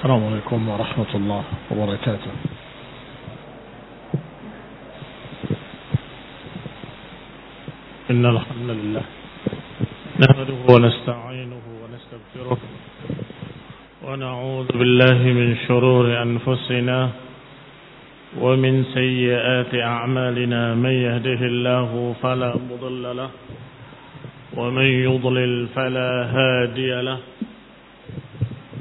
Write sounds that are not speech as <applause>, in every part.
السلام عليكم ورحمة الله وبركاته. إن الحمد لله نحمده ونستعينه ونستغفره ونعوذ بالله من شرور أنفسنا ومن سيئات أعمالنا من يهده الله فلا مضل له ومن يضلل فلا هادي له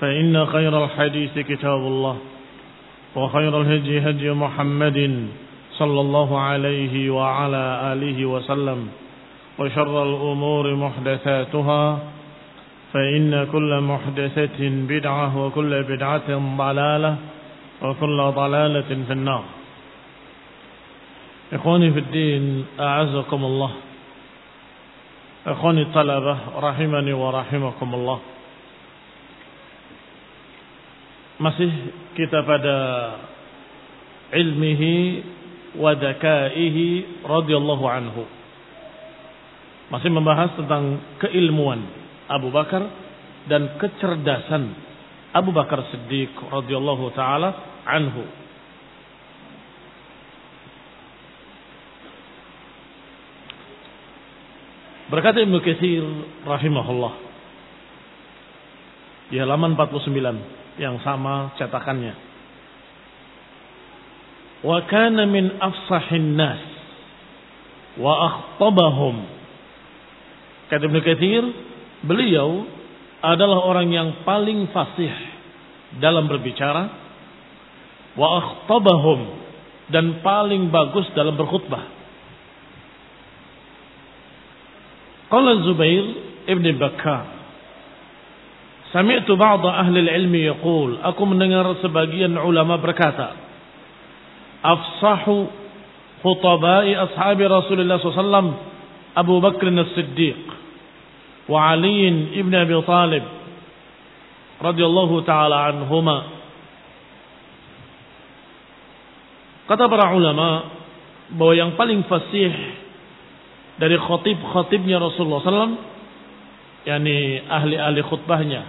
فإن خير الحديث كتاب الله وخير الهدي هدي محمد صلى الله عليه وعلى آله وسلم وشر الأمور محدثاتها فإن كل محدثة بدعة وكل بدعة ضلالة وكل ضلالة في النار. إخواني في الدين أعزكم الله. إخواني الطلبة رحمني ورحمكم الله. Masih kita pada ilmihi wa dakaihi radhiyallahu anhu. Masih membahas tentang keilmuan Abu Bakar dan kecerdasan Abu Bakar Siddiq radhiyallahu taala anhu. Berkata Ibnu Katsir rahimahullah di halaman 49 yang sama cetakannya. Wa kana min afsahin nas wa akhtabahum. Kata Ibnu Katsir, beliau adalah orang yang paling fasih dalam berbicara wa akhtabahum dan paling bagus dalam berkhutbah. Qala Zubair ibn Bakkar Sami'tu ba'da ahli ilmi yaqul, aku mendengar sebagian ulama berkata, afsahu khutabai ashabi Rasulullah SAW Abu Bakr as-Siddiq wa Ali ibn Abi Talib radhiyallahu taala anhuma. Kata para ulama bahwa yang paling fasih dari khatib-khatibnya Rasulullah SAW yakni ahli-ahli khutbahnya.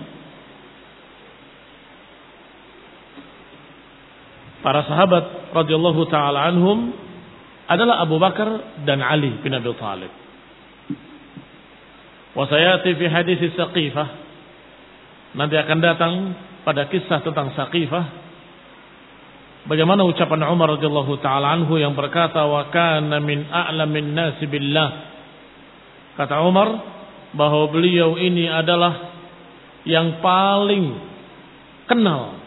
Para sahabat radhiyallahu taala anhum adalah Abu Bakar dan Ali bin Abi Thalib. Wa sayati fi hadis Saqifah nanti akan datang pada kisah tentang Saqifah bagaimana ucapan Umar radhiyallahu taala anhu yang berkata wa kana min a'lamin nasi billah kata Umar bahwa beliau ini adalah yang paling kenal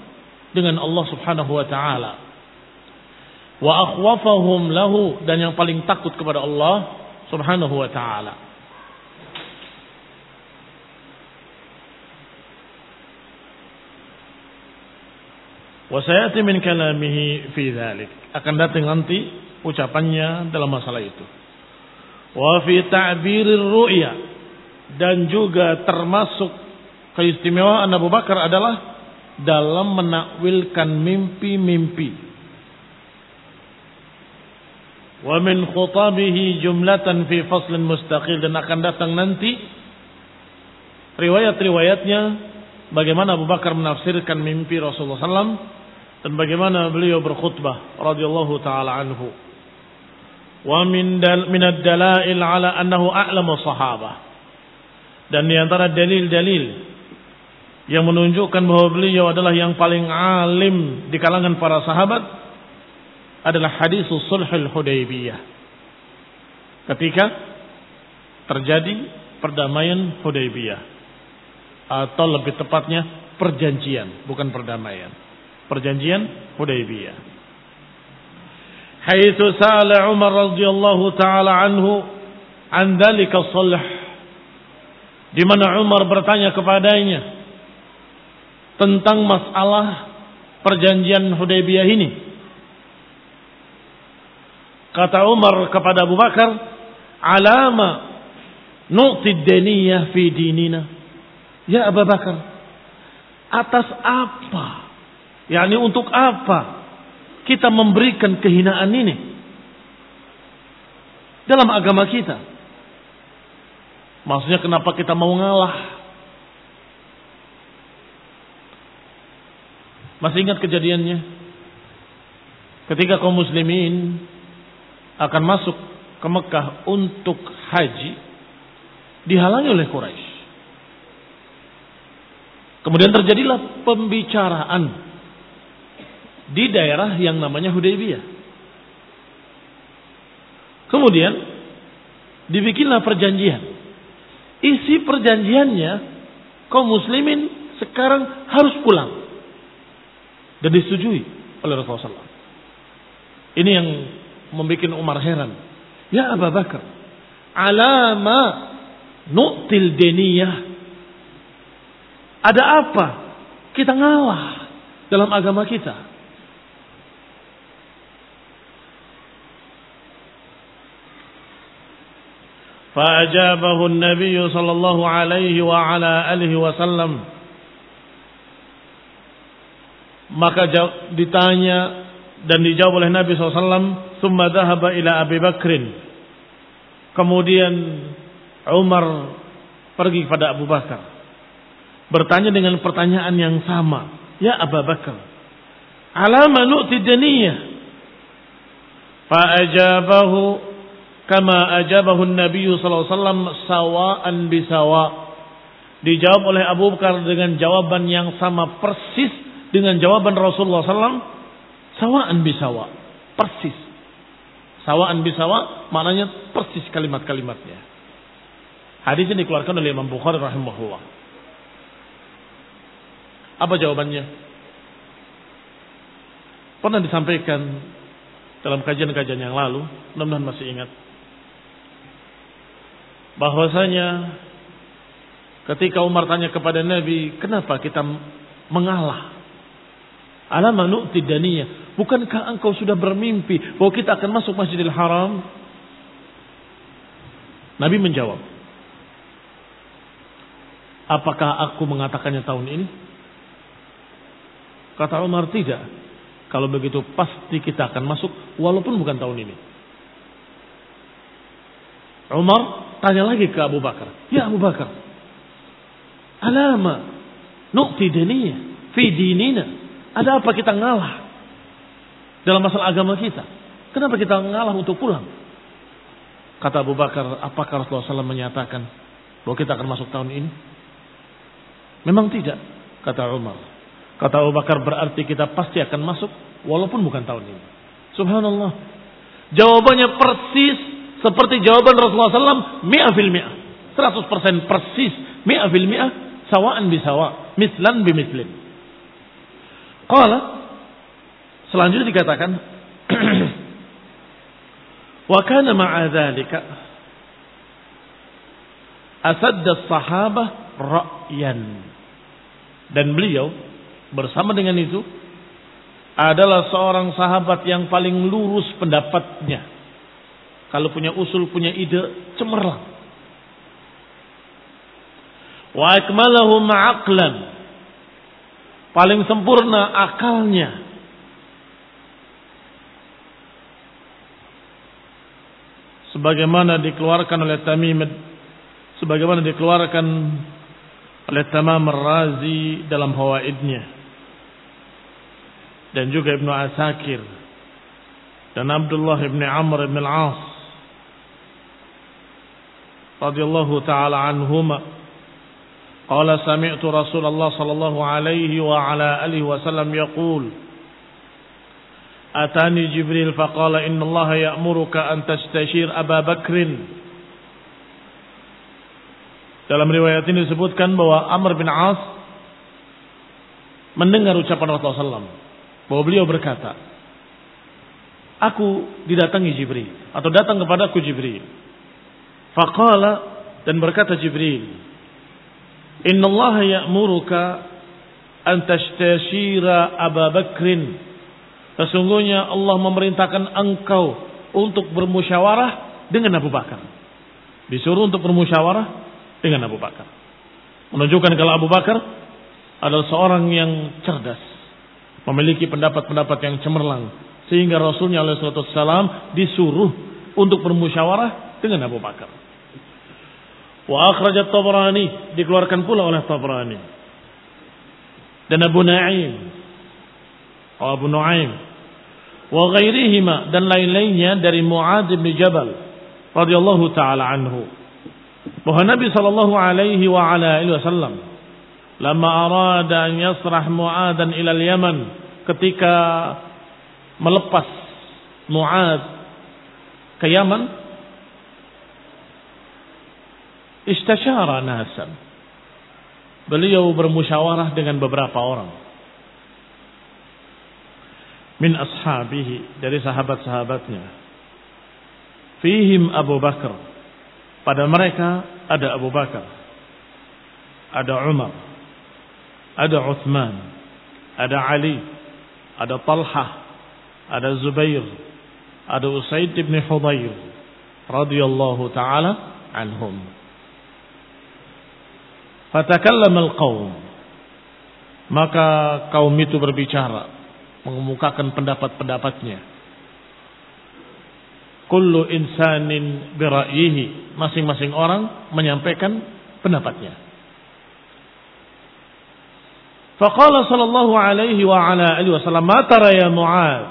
dengan Allah Subhanahu wa taala. Wa akhwafahum lahu dan yang paling takut kepada Allah Subhanahu wa taala. Wa sayati min kalamihi fi dhalik. Akan datang nanti ucapannya dalam masalah itu. Wa fi ta'birir ru'ya dan juga termasuk keistimewaan Abu Bakar adalah dalam menakwilkan mimpi-mimpi. Wa min khutabihi jumlatan fi faslin mustaqil dan akan datang nanti riwayat-riwayatnya bagaimana Abu Bakar menafsirkan mimpi Rasulullah SAW dan bagaimana beliau berkhutbah radhiyallahu taala anhu. Wa min dal min ad-dalail ala annahu a'lamu sahabah. Dan di antara dalil-dalil yang menunjukkan bahwa beliau adalah yang paling alim di kalangan para sahabat adalah hadis sulhul Hudaybiyah. Ketika terjadi perdamaian Hudaybiyah atau lebih tepatnya perjanjian, bukan perdamaian. Perjanjian Hudaybiyah. Haitsu sa'ala Umar radhiyallahu taala anhu an dzalika sulh di mana Umar bertanya kepadanya tentang masalah perjanjian Hudaybiyah ini. Kata Umar kepada Abu Bakar, "Alama nu'ti daniyah fi dinina." Ya Abu Bakar, atas apa? yakni untuk apa kita memberikan kehinaan ini dalam agama kita? Maksudnya kenapa kita mau ngalah? Masih ingat kejadiannya? Ketika kaum muslimin akan masuk ke Mekah untuk haji, dihalangi oleh Quraisy. Kemudian terjadilah pembicaraan di daerah yang namanya Hudaybiyah. Kemudian dibikinlah perjanjian. Isi perjanjiannya kaum muslimin sekarang harus pulang dan disetujui oleh Rasulullah. Ini yang membuat Umar heran. Ya Abu Bakar, alama nu'til deniyah. Ada apa? Kita ngalah dalam agama kita. فأجابه النبي صلى الله عليه وعلى آله وسلم maka ditanya dan dijawab oleh Nabi SAW, "Tsumma dhahaba ila Abi Bakrin." Kemudian Umar pergi kepada Abu Bakar. Bertanya dengan pertanyaan yang sama. Ya Abu Bakar, alama nu'ti daniyah? Fa'ajabahu kama ajabahu Nabi SAW sawa'an bisawa. Dijawab oleh Abu Bakar dengan jawaban yang sama persis dengan jawaban Rasulullah SAW sawaan bisawa persis. Sawaan bisawa maknanya persis kalimat-kalimatnya. Hadis ini dikeluarkan oleh Imam Bukhari rahimahullah. Apa jawabannya? Pernah disampaikan dalam kajian-kajian yang lalu mudah-mudahan masih ingat bahwasanya ketika Umar tanya kepada Nabi kenapa kita mengalah Alama nu'ti. Bukankah engkau sudah bermimpi bahwa kita akan masuk Masjidil Haram? Nabi menjawab. Apakah aku mengatakannya tahun ini? Kata Umar tidak. Kalau begitu pasti kita akan masuk walaupun bukan tahun ini. Umar tanya lagi ke Abu Bakar. Ya Abu Bakar. Alama nu'ti daniyah fi dinina. Ada apa kita ngalah dalam masalah agama kita? Kenapa kita ngalah untuk pulang? Kata Abu Bakar, apakah Rasulullah SAW menyatakan bahwa kita akan masuk tahun ini? Memang tidak, kata Umar. Kata Abu Bakar berarti kita pasti akan masuk walaupun bukan tahun ini. Subhanallah. Jawabannya persis seperti jawaban Rasulullah SAW, mi'a fil mi'a. 100% persis, mi'a fil mi'a, sawaan bisawa, mislan bimislin. Qala selanjutnya dikatakan <clears throat> wa kana ma'a dzalika asad sahabah ra'yan dan beliau bersama dengan itu adalah seorang sahabat yang paling lurus pendapatnya kalau punya usul punya ide cemerlang. Wa akmalahu ma'aqlan. Paling sempurna akalnya. Sebagaimana dikeluarkan oleh Tamim sebagaimana dikeluarkan oleh Tamam Razi dalam Hawaidnya. Dan juga Ibnu Asakir dan Abdullah ibn Amr ibn al-As radhiyallahu taala anhuma qala sami'tu Rasulullah sallallahu alaihi wa ala alihi wasallam yaqul Atani Jibril faqala inna Allah ya'muruka an tastashir Aba Bakrin Dalam riwayat ini disebutkan bahwa Amr bin As mendengar ucapan Rasulullah SAW bahwa beliau berkata, Aku didatangi Jibril atau datang kepada kepadaku Jibril. Faqala dan berkata Jibril, Inna Allah ya'muruka an tashtashira Abu Bakrin. Sesungguhnya Allah memerintahkan engkau untuk bermusyawarah dengan Abu Bakar. Disuruh untuk bermusyawarah dengan Abu Bakar. Menunjukkan kalau Abu Bakar adalah seorang yang cerdas. Memiliki pendapat-pendapat yang cemerlang. Sehingga Rasulnya SAW disuruh untuk bermusyawarah dengan Abu Bakar. Wa akhrajat Tabrani dikeluarkan pula oleh Tabrani. Dan Abu Na'im. Abu Nu'aim. Wa ghairihima dan lain-lainnya dari Mu'ad bin Jabal radhiyallahu taala anhu. Bahwa Nabi sallallahu alaihi wa ala alihi wasallam lama arada an yasrah Mu'adan ila Yaman ketika melepas Mu'ad ke Yaman istasyara nasan. Beliau bermusyawarah dengan beberapa orang. Min ashabihi dari sahabat-sahabatnya. Fihim Abu Bakar. Pada mereka ada Abu Bakar. Ada Umar. Ada Uthman. Ada Ali. Ada Talha. Ada Zubair. Ada Usaid bin Hudayr. radhiyallahu taala anhum. Fatakallama al-qaum. Maka kaum itu berbicara, mengemukakan pendapat-pendapatnya. Kullu insanin bira'yihi. Masing-masing orang menyampaikan pendapatnya. Faqala sallallahu alaihi wa ala alihi wasallam, "Ma tara ya Mu'ad?"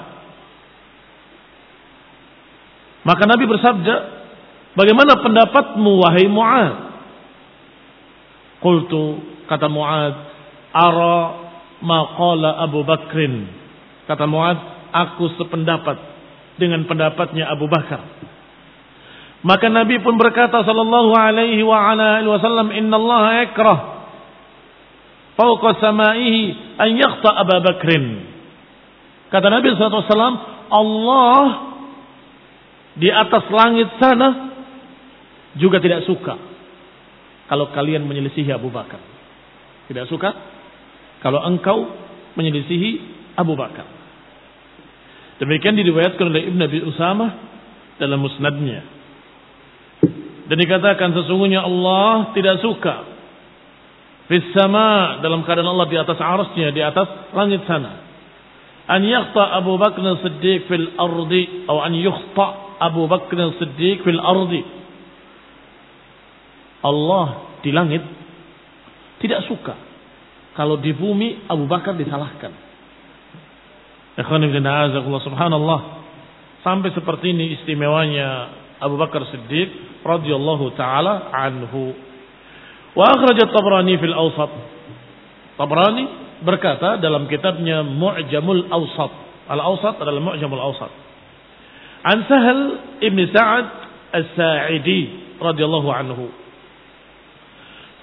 Maka Nabi bersabda, "Bagaimana pendapatmu wahai Mu'ad?" Qultu kata Muad, ara maqala Abu Bakrin. Kata Muad, aku sependapat dengan pendapatnya Abu Bakar. Maka Nabi pun berkata sallallahu alaihi wa ala alihi wasallam, "Innallaha yakrah fawqa samaihi an yakhta Abu Bakrin." Kata Nabi sallallahu alaihi wasallam, Allah di atas langit sana juga tidak suka kalau kalian menyelisihi Abu Bakar. Tidak suka kalau engkau menyelisihi Abu Bakar. Demikian diriwayatkan oleh Ibn Abi Usama dalam musnadnya. Dan dikatakan sesungguhnya Allah tidak suka fis sama dalam keadaan Allah di atas arasnya, di atas langit sana. An yakhta Abu Bakar Siddiq fil ardi atau an yukhta Abu Bakar Siddiq fil ardi Allah di langit tidak suka kalau di bumi Abu Bakar disalahkan. subhanallah. Sampai seperti ini istimewanya Abu Bakar Siddiq radhiyallahu taala anhu. Wa akhrajat Tabrani fil Awsat. Tabrani berkata dalam kitabnya Mu'jamul Awsat. Al-Awsat adalah Mu'jamul Awsat. An Sahal Ibn Sa'ad As-Sa'idi radhiyallahu anhu.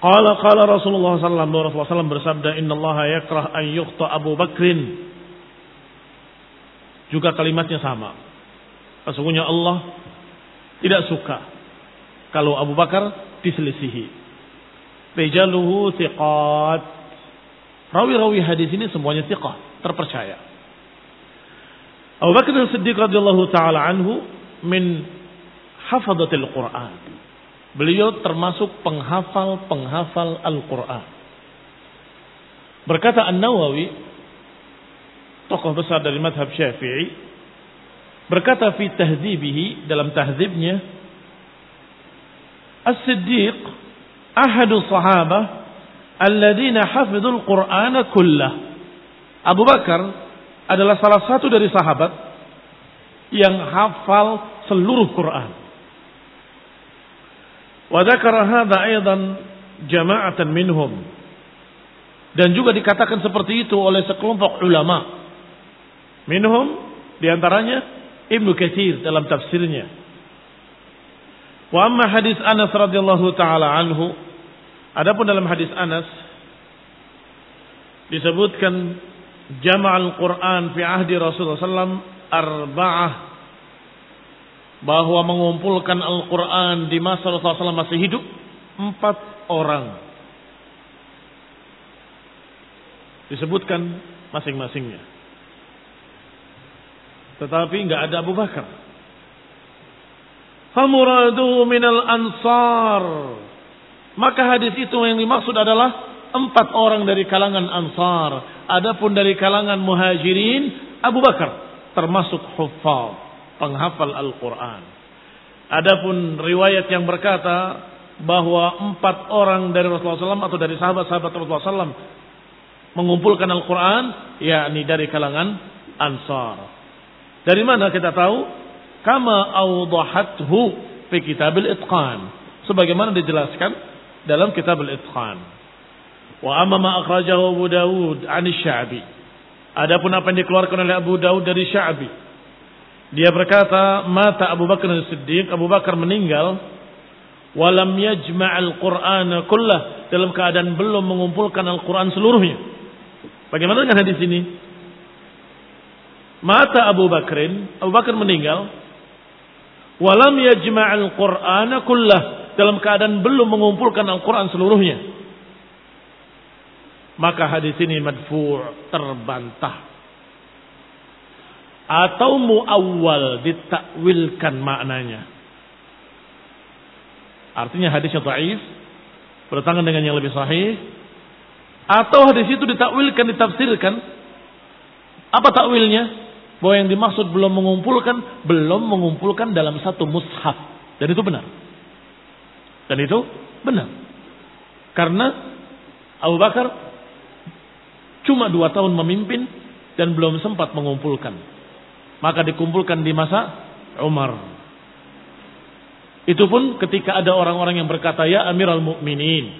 Qala qala Rasulullah sallallahu alaihi wasallam bersabda innallaha yakrah an yukhta Abu Bakrin. Juga kalimatnya sama. Sesungguhnya Allah tidak suka kalau Abu Bakar diselisihi. Rijaluhu thiqat. Rawi-rawi hadis ini semuanya thiqah, terpercaya. Abu Bakar Siddiq radhiyallahu taala anhu min hafadhatil Quran Beliau termasuk penghafal-penghafal Al-Quran. Berkata An-Nawawi, tokoh besar dari madhab Syafi'i, berkata fi tahdzibihi dalam tahdzibnya, As-Siddiq ahadu sahabah alladzina hafidhul Qur'ana kullah. Abu Bakar adalah salah satu dari sahabat yang hafal seluruh Quran. Wa dzakara hadza aidan jama'atan minhum. Dan juga dikatakan seperti itu oleh sekelompok ulama. Minhum di antaranya Ibnu Katsir dalam tafsirnya. Wa amma hadis Anas radhiyallahu taala anhu, adapun dalam hadis Anas disebutkan jama'al Quran fi ahdi Rasulullah sallam arba'ah bahwa mengumpulkan Al-Quran di masa Rasulullah SAW masih hidup? Empat orang. Disebutkan masing-masingnya. Tetapi nggak ada Abu Bakar. Famuradu minal ansar. Maka hadis itu yang dimaksud adalah empat orang dari kalangan ansar. Adapun dari kalangan muhajirin Abu Bakar termasuk huffaz, penghafal Al-Quran. Adapun riwayat yang berkata bahwa empat orang dari Rasulullah SAW atau dari sahabat-sahabat Rasulullah SAW mengumpulkan Al-Quran, yakni dari kalangan Ansar. Dari mana kita tahu? Kama awdahathu fi kitabil itqan. Sebagaimana dijelaskan dalam kitab al-itqan. Wa amma ma akhrajahu Abu Dawud 'an Adapun apa yang dikeluarkan oleh Abu Daud dari Sya'bi. Dia berkata, mata Abu Bakar Siddiq, Abu Bakar meninggal, walam yajma'al Qur'an kullah, dalam keadaan belum mengumpulkan Al-Quran seluruhnya. Bagaimana dengan hadis ini? Mata Abu Bakrin, Abu Bakar meninggal, walam yajma'al Qur'an kullah, dalam keadaan belum mengumpulkan Al-Quran seluruhnya. Maka hadis ini madfu' terbantah atau muawwal ditakwilkan maknanya. Artinya hadisnya dhaif bertangan dengan yang lebih sahih. Atau hadis itu ditakwilkan ditafsirkan. Apa takwilnya? Bahwa yang dimaksud belum mengumpulkan belum mengumpulkan dalam satu mushaf. Dan itu benar. Dan itu benar. Karena Abu Bakar Cuma dua tahun memimpin dan belum sempat mengumpulkan. Maka dikumpulkan di masa Umar. Itu pun ketika ada orang-orang yang berkata, Ya Amirul Mukminin,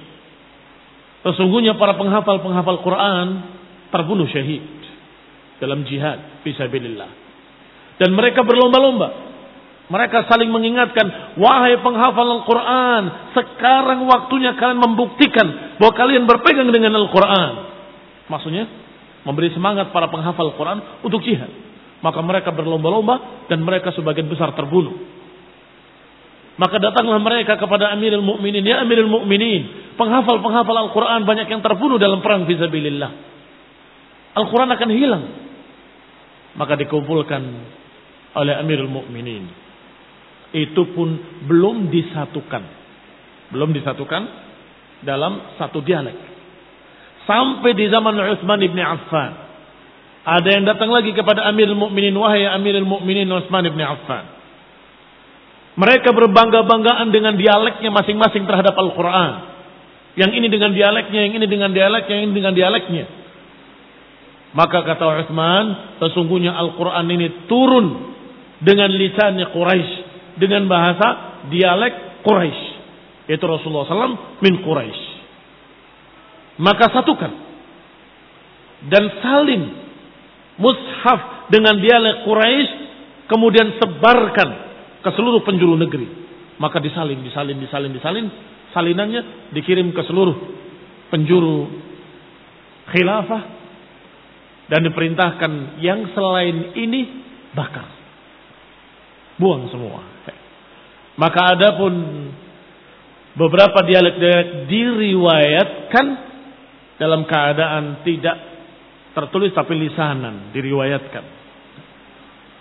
sesungguhnya para penghafal-penghafal Quran terbunuh syahid dalam jihad fisabilillah. Dan mereka berlomba-lomba. Mereka saling mengingatkan, wahai penghafal Al-Quran, sekarang waktunya kalian membuktikan bahwa kalian berpegang dengan Al-Quran. Maksudnya memberi semangat para penghafal Quran untuk jihad. Maka mereka berlomba-lomba dan mereka sebagian besar terbunuh. Maka datanglah mereka kepada Amirul Mukminin, ya Amirul Mukminin, penghafal-penghafal Al-Quran banyak yang terbunuh dalam perang fisabilillah. Al-Quran akan hilang. Maka dikumpulkan oleh Amirul Mukminin. Itu pun belum disatukan. Belum disatukan dalam satu dialek. Sampai di zaman Utsman ibn Affan. Ada yang datang lagi kepada Amirul Mukminin wahai Amirul Mukminin Utsman ibn Affan. Mereka berbangga-banggaan dengan dialeknya masing-masing terhadap Al-Quran. Yang ini dengan dialeknya, yang ini dengan dialeknya, yang ini dengan dialeknya. Maka kata Utsman, sesungguhnya Al-Quran ini turun dengan lisannya Quraisy, dengan bahasa dialek Quraisy. Yaitu Rasulullah SAW min Quraisy. Maka satukan. Dan salin mushaf dengan dialek Quraisy kemudian sebarkan ke seluruh penjuru negeri. Maka disalin, disalin, disalin, disalin. Salinannya dikirim ke seluruh penjuru khilafah dan diperintahkan yang selain ini bakar. Buang semua. Maka adapun beberapa dialek-dialek diriwayatkan dalam keadaan tidak tertulis tapi lisanan diriwayatkan.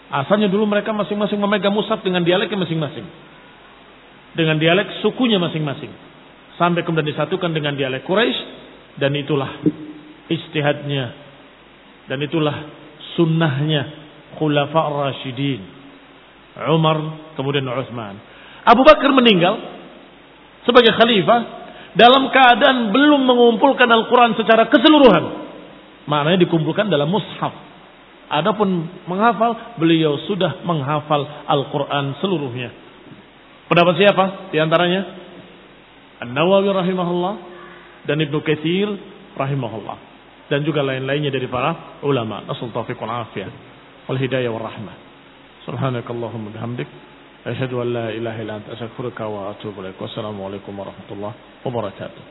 Asalnya dulu mereka masing-masing memegang musaf dengan dialeknya masing-masing. Dengan dialek sukunya masing-masing. Sampai kemudian disatukan dengan dialek Quraisy dan itulah istihadnya dan itulah sunnahnya khulafa rasyidin Umar kemudian Utsman Abu Bakar meninggal sebagai khalifah dalam keadaan belum mengumpulkan Al-Quran secara keseluruhan. Maknanya dikumpulkan dalam mushaf. Adapun menghafal, beliau sudah menghafal Al-Quran seluruhnya. Pendapat siapa di antaranya? An-Nawawi rahimahullah dan Ibnu Katsir rahimahullah dan juga lain-lainnya dari para ulama. Nasul taufiq wal afiyah wal hidayah wal rahmah. Subhanakallahumma bihamdik asyhadu an la ilaha illa anta astaghfiruka wa atubu ilaik. Wassalamualaikum warahmatullahi wabarakatuh.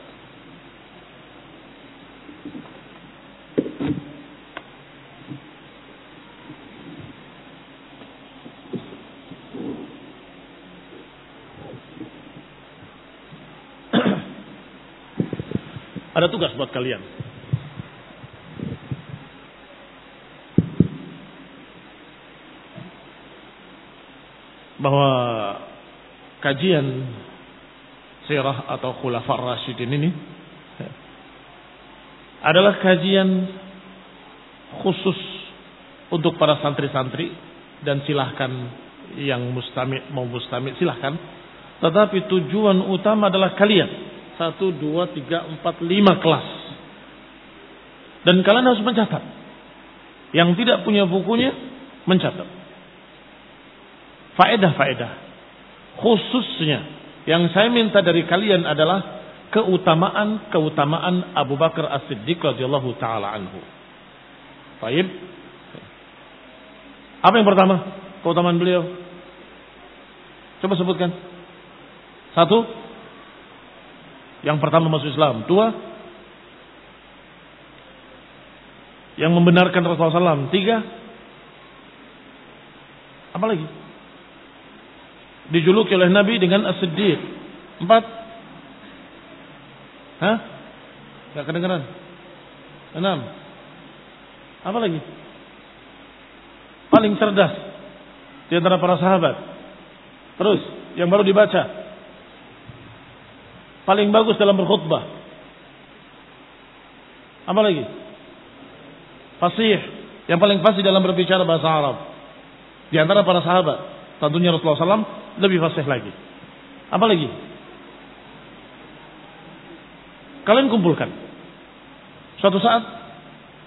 Ada tugas buat kalian. Bahwa kajian sirah atau khulafar rasyidin ini adalah kajian khusus untuk para santri-santri dan silahkan yang mustami mau mustami silahkan tetapi tujuan utama adalah kalian satu, dua, tiga, empat, lima kelas. Dan kalian harus mencatat. Yang tidak punya bukunya, mencatat. Faedah-faedah. Khususnya, yang saya minta dari kalian adalah keutamaan-keutamaan Abu Bakar As-Siddiq radhiyallahu taala anhu. Baik. Apa yang pertama? Keutamaan beliau. Coba sebutkan. Satu, yang pertama masuk Islam. Dua, yang membenarkan Rasulullah SAW. Tiga, apa lagi? Dijuluki oleh Nabi dengan as-siddiq. Empat, hah? Gak kedengeran. Enam, apa lagi? Paling cerdas di antara para sahabat. Terus, yang baru dibaca, paling bagus dalam berkhutbah. Apa lagi? Fasih, yang paling fasih dalam berbicara bahasa Arab. Di antara para sahabat, tentunya Rasulullah SAW lebih fasih lagi. Apa lagi? Kalian kumpulkan. Suatu saat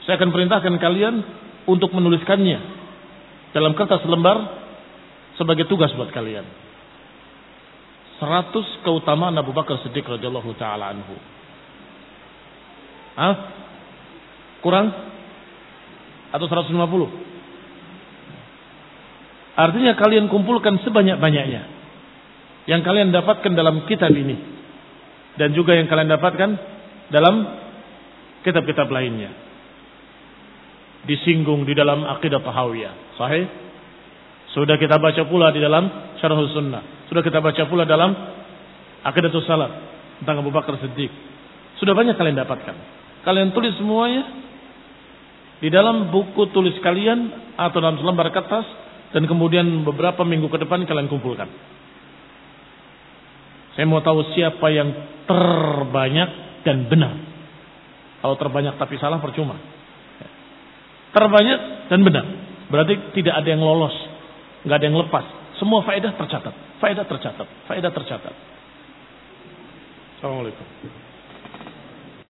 saya akan perintahkan kalian untuk menuliskannya dalam kertas lembar sebagai tugas buat kalian. 100 keutamaan Abu Bakar Siddiq radhiyallahu taala anhu. Hah? Kurang? Atau 150? Artinya kalian kumpulkan sebanyak-banyaknya. Yang kalian dapatkan dalam kitab ini. Dan juga yang kalian dapatkan dalam kitab-kitab lainnya. Disinggung di dalam akidah tahawiyah. Sahih? Sudah kita baca pula di dalam syarah sunnah. Sudah kita baca pula dalam Aqidatul Salaf tentang Abu Bakar Siddiq. Sudah banyak kalian dapatkan. Kalian tulis semuanya di dalam buku tulis kalian atau dalam selembar kertas dan kemudian beberapa minggu ke depan kalian kumpulkan. Saya mau tahu siapa yang terbanyak dan benar. Kalau terbanyak tapi salah percuma. Terbanyak dan benar. Berarti tidak ada yang lolos. Nggak ada yang lepas. Semua faedah tercatat. Faedah tercatat. Faedah tercatat. Assalamualaikum.